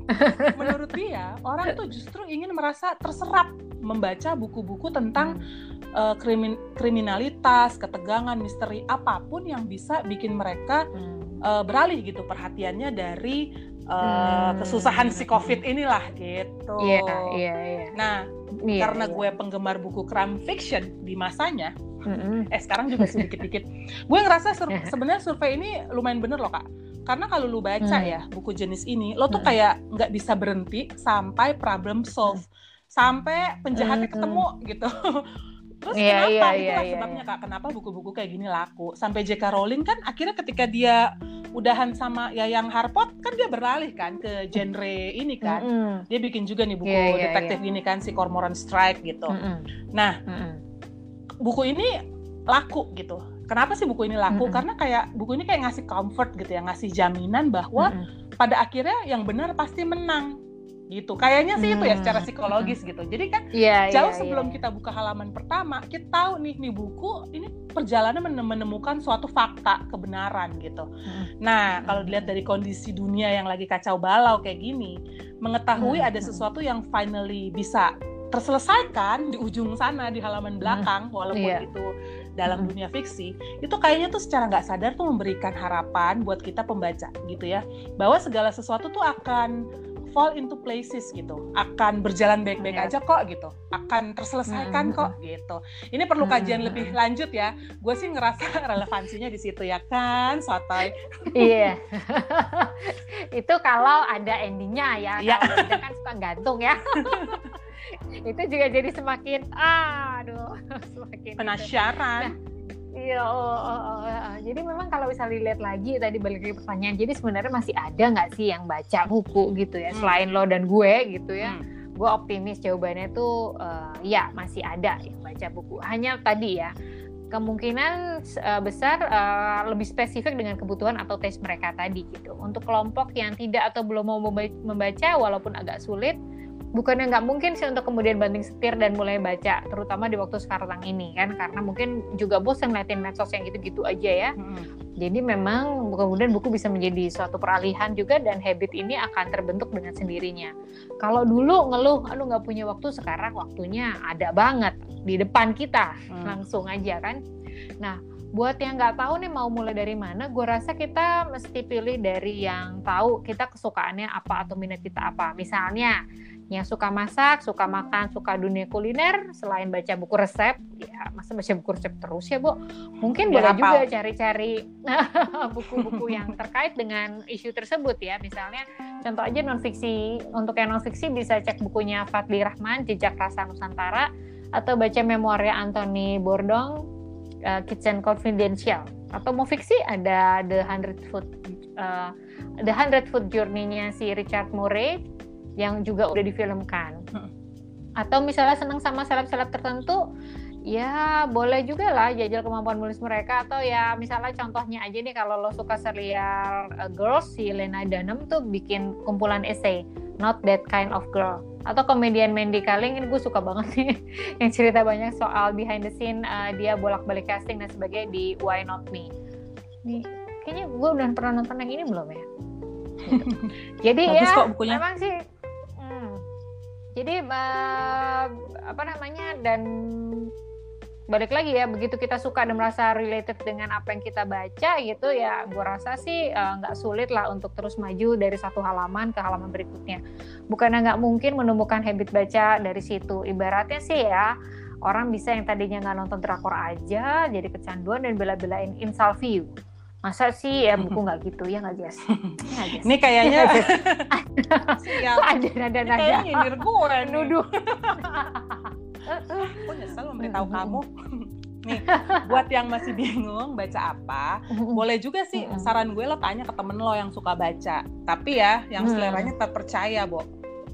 Menurut dia, orang tuh justru ingin merasa terserap membaca buku-buku tentang hmm. uh, krimin kriminalitas, ketegangan, misteri apa pun yang bisa bikin mereka hmm. uh, beralih gitu perhatiannya dari uh, kesusahan si COVID inilah gitu. Iya, iya, iya. Nah, yeah, karena yeah. gue penggemar buku crime fiction di masanya, mm-hmm. eh sekarang juga sedikit-dikit, gue ngerasa sur- sebenarnya survei ini lumayan bener loh kak. Karena kalau lu baca mm. ya buku jenis ini, lo tuh mm. kayak nggak bisa berhenti sampai problem solve, sampai penjahatnya mm. ketemu gitu. Terus yeah, kenapa? Yeah, Itulah yeah, sebabnya yeah. kak. Kenapa buku-buku kayak gini laku? Sampai J.K. Rowling kan akhirnya ketika dia udahan sama Yayang Harpot kan dia beralih kan ke genre ini kan. Mm -hmm. Dia bikin juga nih buku yeah, yeah, detektif yeah. ini kan si Cormoran Strike gitu. Mm -hmm. Nah, mm -hmm. buku ini laku gitu. Kenapa sih buku ini laku? Mm -hmm. Karena kayak buku ini kayak ngasih comfort gitu ya, ngasih jaminan bahwa mm -hmm. pada akhirnya yang benar pasti menang gitu kayaknya sih itu ya Hmm. secara psikologis gitu jadi kan Iya, jauh iya, sebelum iya. kita buka halaman pertama kita tahu nih nih buku ini perjalanan men- menemukan suatu fakta kebenaran gitu Hmm. nah kalau Hmm. dilihat dari kondisi dunia yang lagi kacau balau kayak gini mengetahui Hmm. ada sesuatu yang finally bisa terselesaikan di ujung sana di halaman belakang walaupun Iya. itu dalam Hmm. dunia fiksi itu kayaknya tuh secara nggak sadar tuh memberikan harapan buat kita pembaca gitu ya bahwa segala sesuatu tuh akan fall into places gitu akan berjalan baik-baik Iya. aja kok gitu akan terselesaikan Hmm. kok gitu ini perlu Hmm. kajian lebih lanjut ya gue sih ngerasa relevansinya di situ ya kan sotoy Iya. itu kalau ada endingnya ya. Kalau udah kan suka gantung ya. itu juga jadi semakin aduh semakin itu. penasaran Iya, oh, oh, oh, oh. jadi memang kalau bisa dilihat lagi tadi balik lagi pertanyaan, jadi sebenarnya masih ada nggak sih yang baca buku gitu ya Hmm. selain lo dan gue gitu ya? Hmm. Gue optimis jawabannya tuh eh, ya masih ada yang baca buku. Hanya tadi ya kemungkinan eh, besar eh, lebih spesifik dengan kebutuhan atau tes mereka tadi gitu. Untuk kelompok yang tidak atau belum mau memba- membaca walaupun agak sulit, bukannya nggak mungkin sih untuk kemudian banting setir dan mulai baca, terutama di waktu sekarang ini kan, karena mungkin juga bosan ngeliatin medsos yang gitu-gitu aja ya. Hmm. Jadi memang kemudian buku bisa menjadi suatu peralihan juga dan habit ini akan terbentuk dengan sendirinya. Kalau dulu ngeluh, aduh nggak punya waktu, sekarang waktunya ada banget di depan kita Hmm. langsung aja kan. Nah, buat yang nggak tahu nih mau mulai dari mana, gue rasa kita mesti pilih dari yang tahu kita kesukaannya apa atau minat kita apa. Misalnya yang suka masak, suka makan, suka dunia kuliner, selain baca buku resep, ya masa baca buku resep terus ya, Bu? Mungkin boleh hafal. juga cari-cari buku-buku yang terkait dengan isu tersebut ya. Misalnya contoh aja non fiksi, untuk yang non fiksi bisa cek bukunya Fadli Rahman, Jejak Rasa Nusantara, atau baca memoirnya Anthony Bordong, uh, Kitchen Confidential. Atau mau fiksi ada The Hundred Foot uh, The Hundred Foot Journey-nya si Richard Murray yang juga udah difilmkan. Hmm. Atau misalnya senang sama seleb-seleb tertentu, ya boleh juga lah jajal kemampuan menulis mereka atau ya misalnya contohnya aja nih kalau lo suka serial uh, Girls si Lena Dunham tuh bikin kumpulan essay Not That Kind of Girl atau komedian Mandy Kaling ini gue suka banget nih yang cerita banyak soal behind the scene uh, dia bolak-balik casting dan sebagainya di Why Not Me nih kayaknya gue udah pernah nonton yang ini belum ya Gitu. jadi Bagus ya kok bukunya. memang sih jadi uh, apa namanya dan balik lagi ya begitu kita suka dan merasa related dengan apa yang kita baca gitu ya gue rasa sih eh, nggak sulit lah untuk terus maju dari satu halaman ke halaman berikutnya. Bukannya nggak mungkin menemukan habit baca dari situ. Ibaratnya sih ya orang bisa yang tadinya nggak nonton drakor aja jadi kecanduan dan bela-belain instal view masa sih ya buku nggak gitu ya nggak Jess Ya? Ini kayaknya ya, Kok ada nada nada kayaknya nyindir gue nuduh Aku nyesel memberitahu kamu. Nih, buat yang masih bingung baca apa, boleh juga sih saran gue lo tanya ke temen lo yang suka baca. Tapi ya, yang Hmm. seleranya terpercaya, Bo.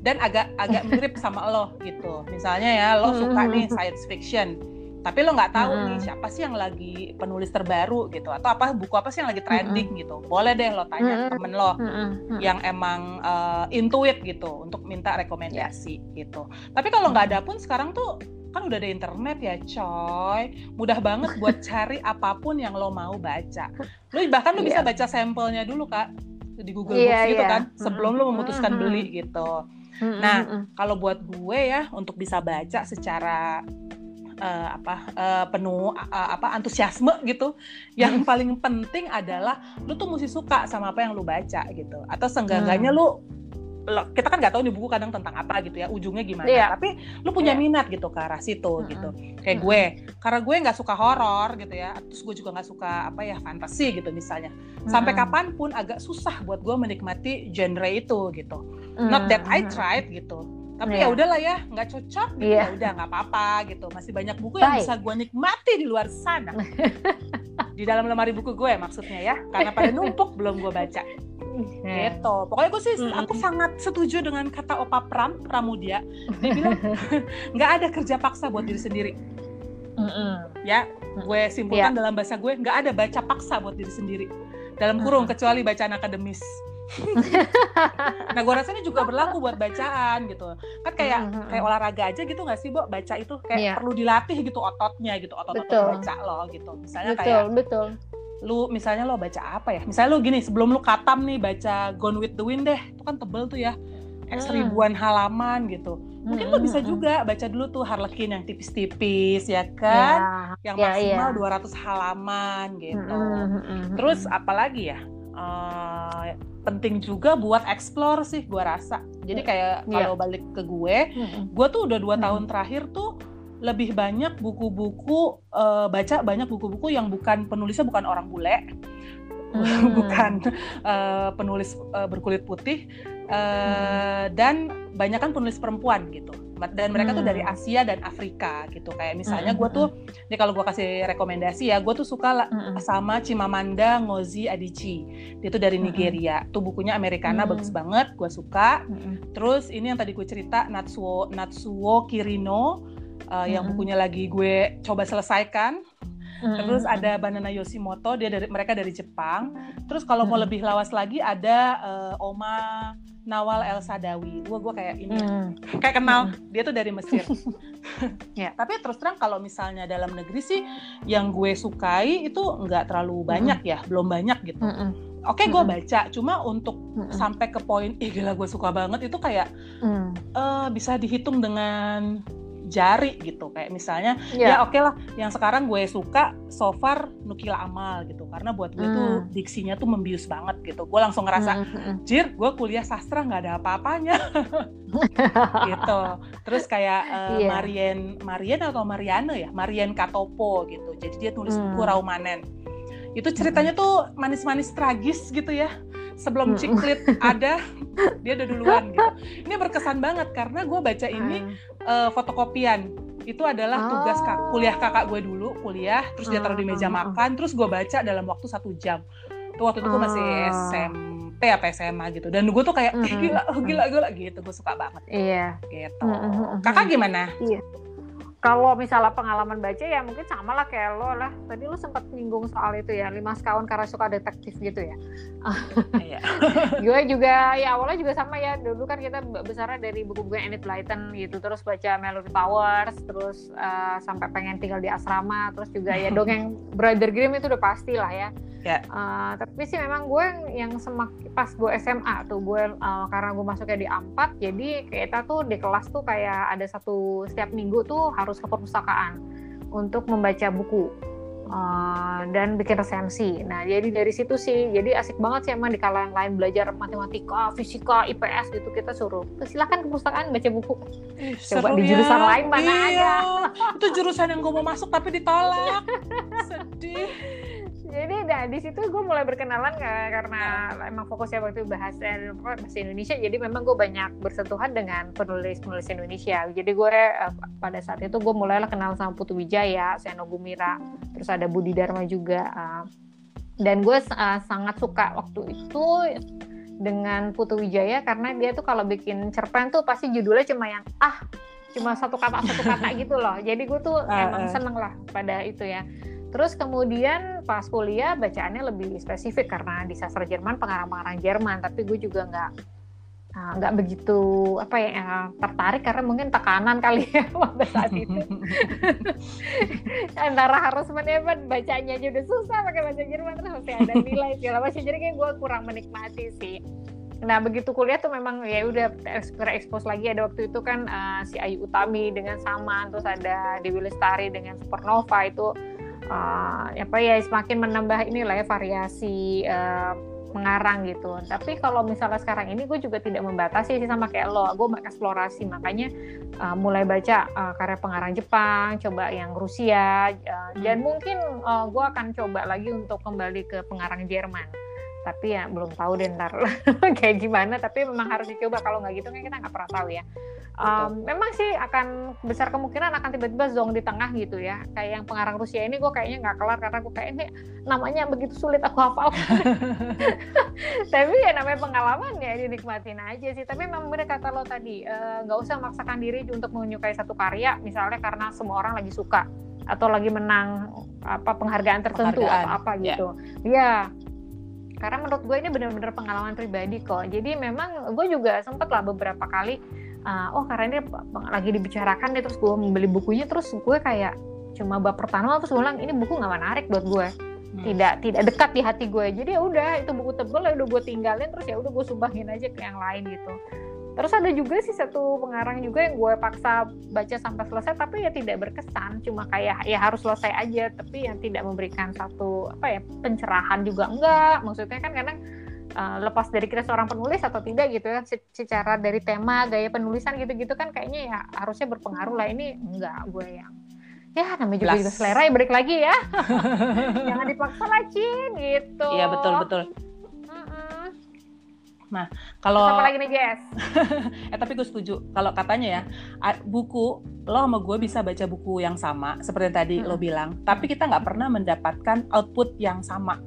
Dan agak agak mirip sama lo gitu. Misalnya ya, lo suka nih science fiction. Tapi lo nggak tahu nih Mm-mm. siapa sih yang lagi penulis terbaru gitu atau apa buku apa sih yang lagi trending gitu. Boleh deh lo tanya Mm-mm. temen lo Mm-mm. yang emang uh, intuit gitu untuk minta rekomendasi gitu. Tapi kalau nggak ada pun sekarang tuh kan udah ada internet ya coy. Mudah banget buat cari apa pun yang lo mau baca. Lo bahkan lo bisa Iya. baca sampelnya dulu kak di Google Iya, Books gitu iya. kan sebelum lo memutuskan Mm-mm. beli gitu. Nah. Kalau buat gue ya untuk bisa baca secara uh, apa uh, penuh uh, apa antusiasme gitu. Yang paling penting adalah lu tuh mesti suka sama apa yang lu baca gitu. Atau seenggak-enggaknya Hmm. lu kita kan nggak tahu nih buku kadang tentang apa gitu ya ujungnya gimana Iya. tapi lu punya Iya. minat gitu ke arah situ Mm-mm. gitu kayak Mm-mm. gue karena gue nggak suka horor gitu ya terus gue juga nggak suka apa ya fantasi gitu misalnya sampai Mm-mm. kapan pun agak susah buat gue menikmati genre itu gitu not that I Mm-mm. tried gitu tapi Iya. ya udahlah ya nggak cocok gitu Iya. ya udah nggak apa-apa gitu. Masih banyak buku yang Baik. bisa gue nikmati di luar sana. Di dalam lemari buku gue maksudnya ya karena pada numpuk belum gue baca. Nah, gitu. Pokoknya gue sih Mm-mm. aku sangat setuju dengan kata Opa Pram Pramudia. Dia bilang nggak ada kerja paksa buat diri sendiri. Mm-mm. ya gue simpulkan dalam bahasa gue nggak ada baca paksa buat diri sendiri. Dalam kurung kecuali bacaan akademis nah gue rasa ini juga berlaku buat bacaan gitu. Kan kayak Mhm. kayak olahraga aja gitu nggak sih Bo? Baca itu kayak Iya. perlu dilatih gitu ototnya gitu otot otot baca lo gitu. Misalnya betul kayak betul. lu misalnya lo baca apa ya? Misalnya lu gini sebelum lu katam nih baca Gone with the Wind deh. Itu kan tebel tuh ya X Hmm. ribuan halaman gitu. Mungkin lo Mhm, bisa juga baca dulu tuh Harlequin yang tipis-tipis ya kan? Yang Ya, maksimal iya. 200 halaman gitu. Mhm, mhm, terus apalagi ya? Eh, penting juga buat explore sih gue rasa jadi kayak Iya. kalau balik ke gue gue tuh udah dua Hmm. tahun terakhir tuh lebih banyak buku-buku eh, baca banyak buku-buku yang bukan penulisnya bukan orang bule Hmm. bukan eh, penulis eh, berkulit putih eh, dan banyak kan penulis perempuan gitu dan mereka tuh dari Hmm. Asia dan Afrika gitu kayak misalnya Hmm, gue hmm, tuh ini kalau gue kasih rekomendasi ya gue tuh suka lah Mhm. sama Chimamanda Ngozi Adichie dia tuh dari Mm-mm. Nigeria tuh bukunya Americana Mm. bagus banget gue suka Mhm. terus ini yang tadi gue cerita Natsuo Natsuo Kirino uh, yang Mm-mm. bukunya lagi gue coba selesaikan Terus ada Banana Yoshimoto dia dari mereka dari Jepang. Terus kalau mau lebih lawas lagi ada uh, Oma Nawal El Sadawi gue gue kayak ini. Mhm. kayak kenal. Dia tuh dari Mesir. Ya. Tapi terus terang kalau misalnya dalam negeri sih yang gue sukai itu nggak terlalu banyak ya, belum banyak gitu. Oke, gue Mm-mm. baca, cuma untuk sampai ke poin, ih gila gue suka banget itu kayak eh, bisa dihitung dengan jari gitu. Kayak misalnya, ya Ya. oke lah, yang sekarang gue suka so far Nukila Amal gitu, karena buat gue tuh Hmm. diksinya tuh membius banget gitu. Gue langsung ngerasa, mhm. jir, gue kuliah sastra nggak ada apa-apanya. gitu. Terus kayak uh, Iya. Marien Marien atau Mariane ya, Marien Katopo gitu. Jadi dia tulis buku Hmm. Raumanen. Itu ceritanya tuh manis-manis tragis gitu ya. Sebelum. Ciklit ada, dia udah duluan gitu. Ini berkesan banget karena gue baca ini uh, fotokopian. Itu adalah tugas kak, Oh. kuliah kakak gue dulu, kuliah, terus dia taruh di meja hmm, hmm. makan, terus gue baca dalam waktu satu jam. Tuh waktu itu gue masih Ah. SMP apa SMA gitu. Dan gue tuh kayak, gila, hmm. gila, gila gitu. Gue suka banget Iya. gitu. Kakak gimana? Kalau misalnya pengalaman baca ya mungkin sama lah kayak lo lah. Tadi lo sempat nyinggung soal itu ya, lima sekawan karena suka detektif gitu ya. Iya. gue juga ya awalnya juga sama ya. Dulu kan kita besarnya dari buku-buku Enid Blyton gitu, terus baca Melody Powers, terus eh, sampai pengen tinggal di asrama, terus juga ya dongeng Brother Grimm itu udah pasti lah ya. Ya. Eh, tapi sih memang gue yang semak pas gue SMA tuh gue eh, karena gue masuknya di A4 jadi kita tuh di kelas tuh kayak ada satu setiap minggu tuh harus ke perpustakaan untuk membaca buku eh, dan bikin resensi. Nah jadi dari situ sih jadi asik banget sih emang di kalangan lain belajar matematika, fisika, IPS gitu kita suruh silahkan ke perpustakaan baca buku. Ih, Coba seru di jurusan ya. lain mana iya. Itu jurusan yang gue mau masuk tapi ditolak. Sedih. Jadi nah, di situ gue mulai berkenalan ka- karena emang fokusnya waktu itu bahasa apa, bahasa Indonesia. Jadi memang gue banyak bersentuhan dengan penulis-penulis Indonesia. Jadi gue eh, pada saat itu gue mulailah kenal sama Putu Wijaya, Seno Gumira, terus ada Budi Dharma juga. eh. dan gue eh, sangat suka waktu itu dengan Putu Wijaya karena dia tuh kalau bikin cerpen tuh pasti judulnya cuma yang ah cuma satu kata satu kata gitu loh. Jadi gue tuh Ah, emang ah. seneng lah pada itu ya. Terus kemudian pas kuliah bacaannya lebih spesifik karena di sastra Jerman pengarang-pengarang Jerman, tapi gue juga nggak ah, nggak begitu apa ya eh, tertarik karena mungkin tekanan kali ya pada saat itu. Antara harus menebat bacanya aja udah susah pakai bahasa Jerman terus masih ada nilai segala macam. Jadi kayak gue kurang menikmati sih. Nah begitu kuliah tuh memang ya udah expose lagi. Ada waktu itu kan eh, si Ayu Utami dengan Saman terus ada Dewi Lestari dengan Supernova itu eh, apa ya semakin menambah inilah ya variasi eh, mengarang gitu. Tapi kalau misalnya sekarang ini gue juga tidak membatasi sih sama kayak lo, gue mengeksplorasi makanya uh, mulai baca uh, karya pengarang Jepang, coba yang Rusia, uh, dan mungkin uh, gue akan coba lagi untuk kembali ke pengarang Jerman. Tapi ya belum tahu deh ntar kayak gimana. Tapi memang harus dicoba kalau nggak gitu kan kita nggak pernah tahu ya. Um, memang sih akan besar kemungkinan akan tiba-tiba zong di tengah gitu ya. Kayak yang pengarang Rusia ini gue kayaknya nggak kelar karena gue kayaknya namanya begitu sulit aku hafal. Tapi ya namanya pengalaman ya dinikmatin aja sih. Tapi memang bener kata lo tadi eh, nggak usah memaksakan diri untuk menyukai satu karya misalnya karena semua orang lagi suka atau lagi menang apa penghargaan tertentu Penghargaan, atau apa ya. gitu. Iya. karena menurut gue ini benar-benar pengalaman pribadi kok jadi memang gue juga sempet lah beberapa kali uh, oh karena ini lagi dibicarakan deh terus gue membeli bukunya terus gue kayak cuma bab pertama terus gue bilang ini buku nggak menarik buat gue hmm. tidak tidak dekat di hati gue jadi ya udah itu buku tebel ya udah gue tinggalin terus ya udah gue sumbangin aja ke yang lain gitu Terus ada juga sih satu pengarang juga yang gue paksa baca sampai selesai tapi ya tidak berkesan, cuma kayak ya harus selesai aja tapi yang tidak memberikan satu apa ya pencerahan juga enggak. Maksudnya kan kadang uh, lepas dari kita seorang penulis atau tidak gitu ya secara dari tema gaya penulisan gitu-gitu kan kayaknya ya harusnya berpengaruh lah ini enggak gue yang ya namanya juga, juga selera ya balik lagi ya jangan dipaksa lah Cin gitu iya betul betul Nah, kalau apa lagi nih Jess? eh tapi gue setuju. Kalau katanya ya buku lo sama gue bisa baca buku yang sama seperti yang tadi hmm. lo bilang, tapi kita nggak pernah mendapatkan output yang sama.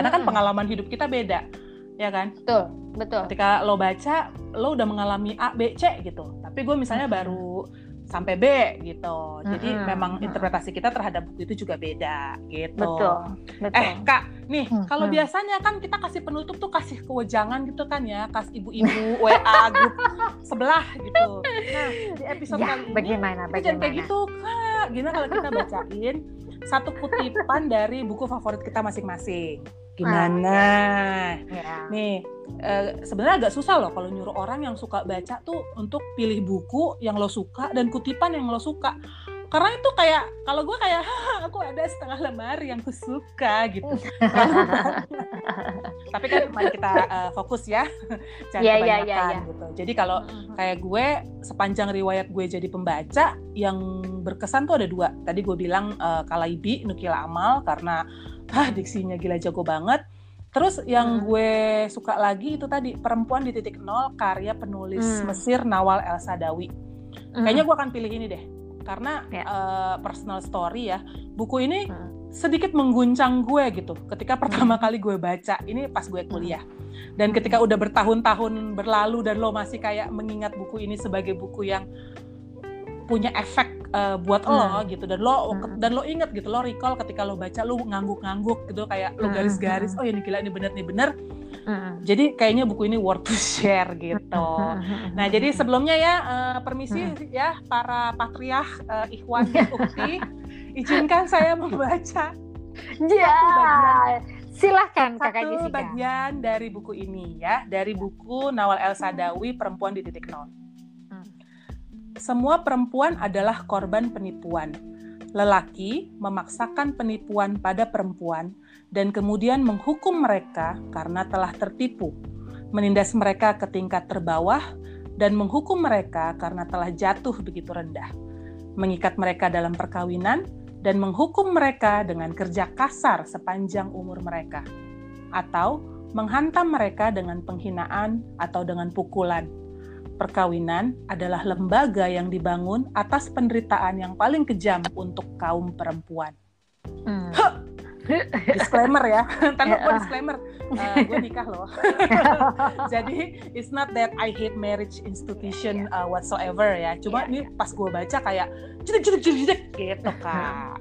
Karena kan pengalaman hidup kita beda, ya kan? Betul, betul. Ketika lo baca, lo udah mengalami A, B, C gitu. Tapi gue misalnya baru sampai B gitu. Jadi mm -hmm. memang interpretasi kita terhadap buku itu juga beda gitu. Betul. betul. Eh kak, nih mm -hmm. kalau biasanya kan kita kasih penutup tuh kasih kewejangan gitu kan ya, kasih ibu-ibu WA grup sebelah gitu. Nah di episode ya, kali ini bagaimana? Jangan kayak gitu kak. Gimana kalau kita bacain satu kutipan dari buku favorit kita masing-masing? Gimana? Ya. Nih uh, sebenarnya agak susah loh kalau nyuruh orang yang suka baca tuh untuk pilih buku yang lo suka dan kutipan yang lo suka karena itu kayak kalau gue kayak aku ada setengah lemari yang suka gitu tapi kan mari kita uh, fokus ya jangan yeah, kebanyakan yeah, yeah, yeah. gitu jadi kalau kayak gue sepanjang riwayat gue jadi pembaca yang berkesan tuh ada dua tadi gue bilang uh, Kalaibi Nukila Amal karena ah diksinya gila jago banget Terus yang hmm. gue suka lagi itu tadi perempuan di titik nol karya penulis hmm. Mesir Nawal El Sadawi. Hmm. Kayaknya gue akan pilih ini deh karena yeah. Ya. uh, personal story ya. Buku ini hmm. sedikit mengguncang gue gitu. Ketika pertama hmm. kali gue baca ini pas gue kuliah. Dan ketika udah bertahun-tahun berlalu dan lo masih kayak mengingat buku ini sebagai buku yang punya efek uh, buat hmm. lo gitu dan lo hmm. dan lo inget gitu lo recall ketika lo baca lo ngangguk-ngangguk gitu kayak lo hmm, garis-garis hmm. oh ini gila ini bener nih bener hmm. jadi kayaknya buku ini worth to share gitu nah jadi sebelumnya ya uh, permisi hmm. ya para patriah uh, Ikhwan Ukti izinkan saya membaca ya silahkan kakak satu Jessica. bagian dari buku ini ya dari buku Nawal El Sadawi Perempuan di Titik Nol semua perempuan adalah korban penipuan. Lelaki memaksakan penipuan pada perempuan dan kemudian menghukum mereka karena telah tertipu, menindas mereka ke tingkat terbawah, dan menghukum mereka karena telah jatuh begitu rendah, mengikat mereka dalam perkawinan, dan menghukum mereka dengan kerja kasar sepanjang umur mereka, atau menghantam mereka dengan penghinaan atau dengan pukulan perkawinan adalah lembaga yang dibangun atas penderitaan yang paling kejam untuk kaum perempuan. Hmm. disclaimer ya, tapi gue disclaimer, uh, gue nikah loh. Jadi it's not that I hate marriage institution uh, whatsoever ya. Cuma yeah, ini pas gue baca kayak jedek jedek jedek gitu kak.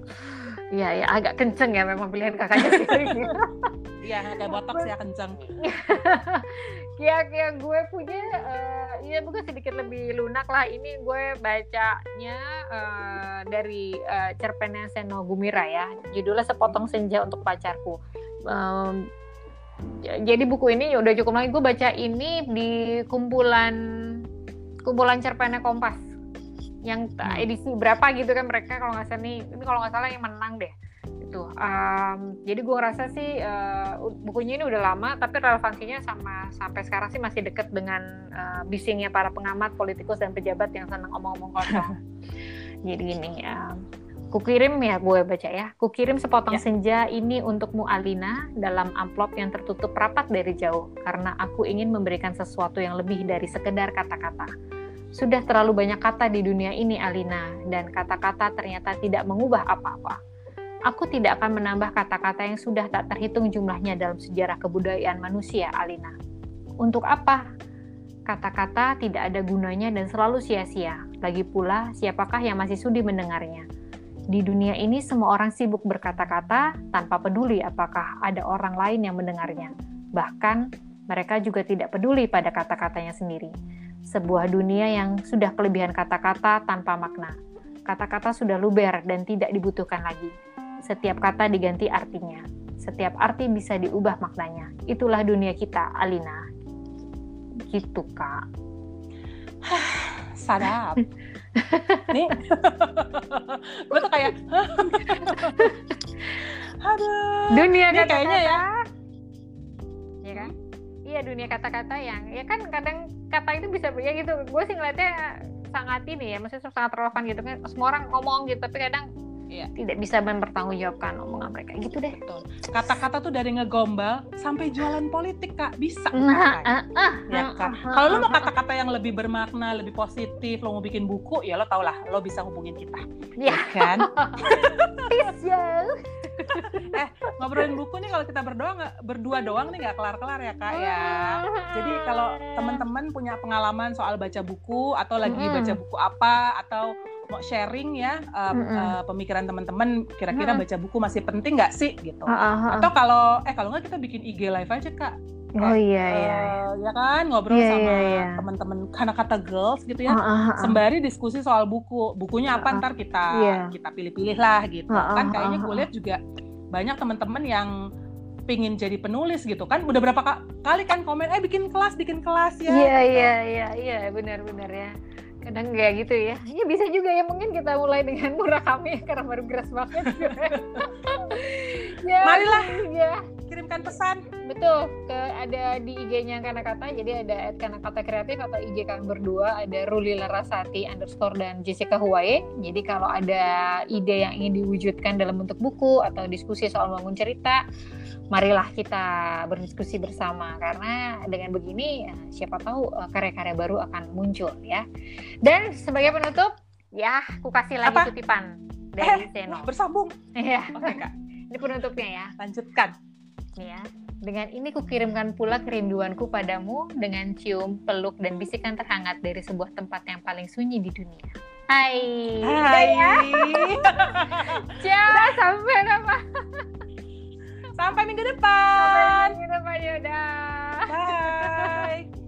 Iya ya agak kenceng ya memang pilihan kakaknya sih. Iya kayak botox ya kenceng. ya kayak gue punya uh, ya mungkin sedikit lebih lunak lah. Ini gue bacanya uh, dari uh, cerpennya Seno Gumira ya. Judulnya sepotong senja untuk pacarku. Um, jadi buku ini ya udah cukup lagi. Gue baca ini di kumpulan kumpulan cerpennya Kompas. Yang hmm. edisi berapa gitu kan mereka kalau nggak salah nih. Ini kalau nggak salah yang menang deh gitu. Um, jadi gue ngerasa sih uh, bukunya ini udah lama, tapi relevansinya sama sampai sekarang sih masih deket dengan uh, bisingnya para pengamat, politikus dan pejabat yang senang omong-omong kosong. jadi ini ya. Kukirim ya gue baca ya. Kukirim sepotong ya. senja ini untukmu Alina dalam amplop yang tertutup rapat dari jauh karena aku ingin memberikan sesuatu yang lebih dari sekedar kata-kata. Sudah terlalu banyak kata di dunia ini Alina dan kata-kata ternyata tidak mengubah apa-apa Aku tidak akan menambah kata-kata yang sudah tak terhitung jumlahnya dalam sejarah kebudayaan manusia, Alina. Untuk apa? Kata-kata tidak ada gunanya dan selalu sia-sia. Lagi pula, siapakah yang masih sudi mendengarnya? Di dunia ini semua orang sibuk berkata-kata tanpa peduli apakah ada orang lain yang mendengarnya. Bahkan mereka juga tidak peduli pada kata-katanya sendiri. Sebuah dunia yang sudah kelebihan kata-kata tanpa makna. Kata-kata sudah luber dan tidak dibutuhkan lagi. Setiap kata diganti artinya. Setiap arti bisa diubah maknanya. Itulah dunia kita, Alina. Gitu, Kak. Sadap. Nih, gue tuh kayak, aduh. Dunia Ini kata-kata. kayaknya ya. Iya kan? Iya dunia kata-kata yang ya kan kadang kata itu bisa ya gitu. Gue sih ngeliatnya sangat ini ya, maksudnya sangat relevan gitu kan. Semua orang ngomong gitu, tapi kadang Iya. tidak bisa mempertanggungjawabkan omongan mereka. Gitu deh. Kata-kata tuh dari ngegombal sampai jualan politik kak bisa. Nah, ah, ah, Ya kan? ah, Kalau lo mau kata-kata yang lebih bermakna, lebih positif, lo mau bikin buku, ya lo tau lah, lo bisa hubungin kita, Ya. kan? Peace, yo. Ngobrolin buku nih kalau kita berdua nggak berdua doang nih nggak kelar-kelar ya kak ya. Jadi kalau teman-teman punya pengalaman soal baca buku atau lagi Mm-mm. baca buku apa atau mau sharing ya uh, Mm-mm. uh, pemikiran teman-teman, kira-kira Mm-mm. baca buku masih penting nggak sih gitu? Ah, ah, ah. Atau kalau eh kalau nggak kita bikin IG live aja kak. Oh iya Eh, iya. ya kan ngobrol Iya, sama iya, iya. teman-teman kata-kata girls gitu ya. Ah, ah, ah. Sembari diskusi soal buku, bukunya apa Ah, ah. ntar kita Iya. kita pilih-pilih lah gitu. Ah, ah, kan kayaknya gue lihat juga banyak teman-teman yang pingin jadi penulis gitu kan. Udah berapa ka- kali kan komen, eh bikin kelas, bikin kelas ya. Iya gitu. iya iya iya benar-benar ya. Kadang kayak gitu ya. Ya bisa juga ya mungkin kita mulai dengan murah kami karena baru geras banget. ya, Marilah. Ya, Kirimkan pesan. Betul. Ke ada di IG-nya Kana Kata. Jadi ada Kana Kata Kreatif atau IG kami berdua ada Ruli Larasati underscore dan Jessica Huwaye. Jadi kalau ada ide yang ingin diwujudkan dalam bentuk buku atau diskusi soal bangun cerita, marilah kita berdiskusi bersama karena dengan begini eh, siapa tahu eh, karya-karya baru akan muncul ya. Dan sebagai penutup, ya, aku kasih lagi Apa? kutipan dari Seno. Wah, bersambung. Iya, Oke kak, ini penutupnya ya. lanjutkan. Nih ya. Dengan ini kukirimkan pula kerinduanku padamu dengan cium, peluk, dan bisikan terhangat dari sebuah tempat yang paling sunyi di dunia. Hai. Hai. Ciao, sampai nama. Sampai minggu depan. Sampai minggu depan, yaudah. Bye.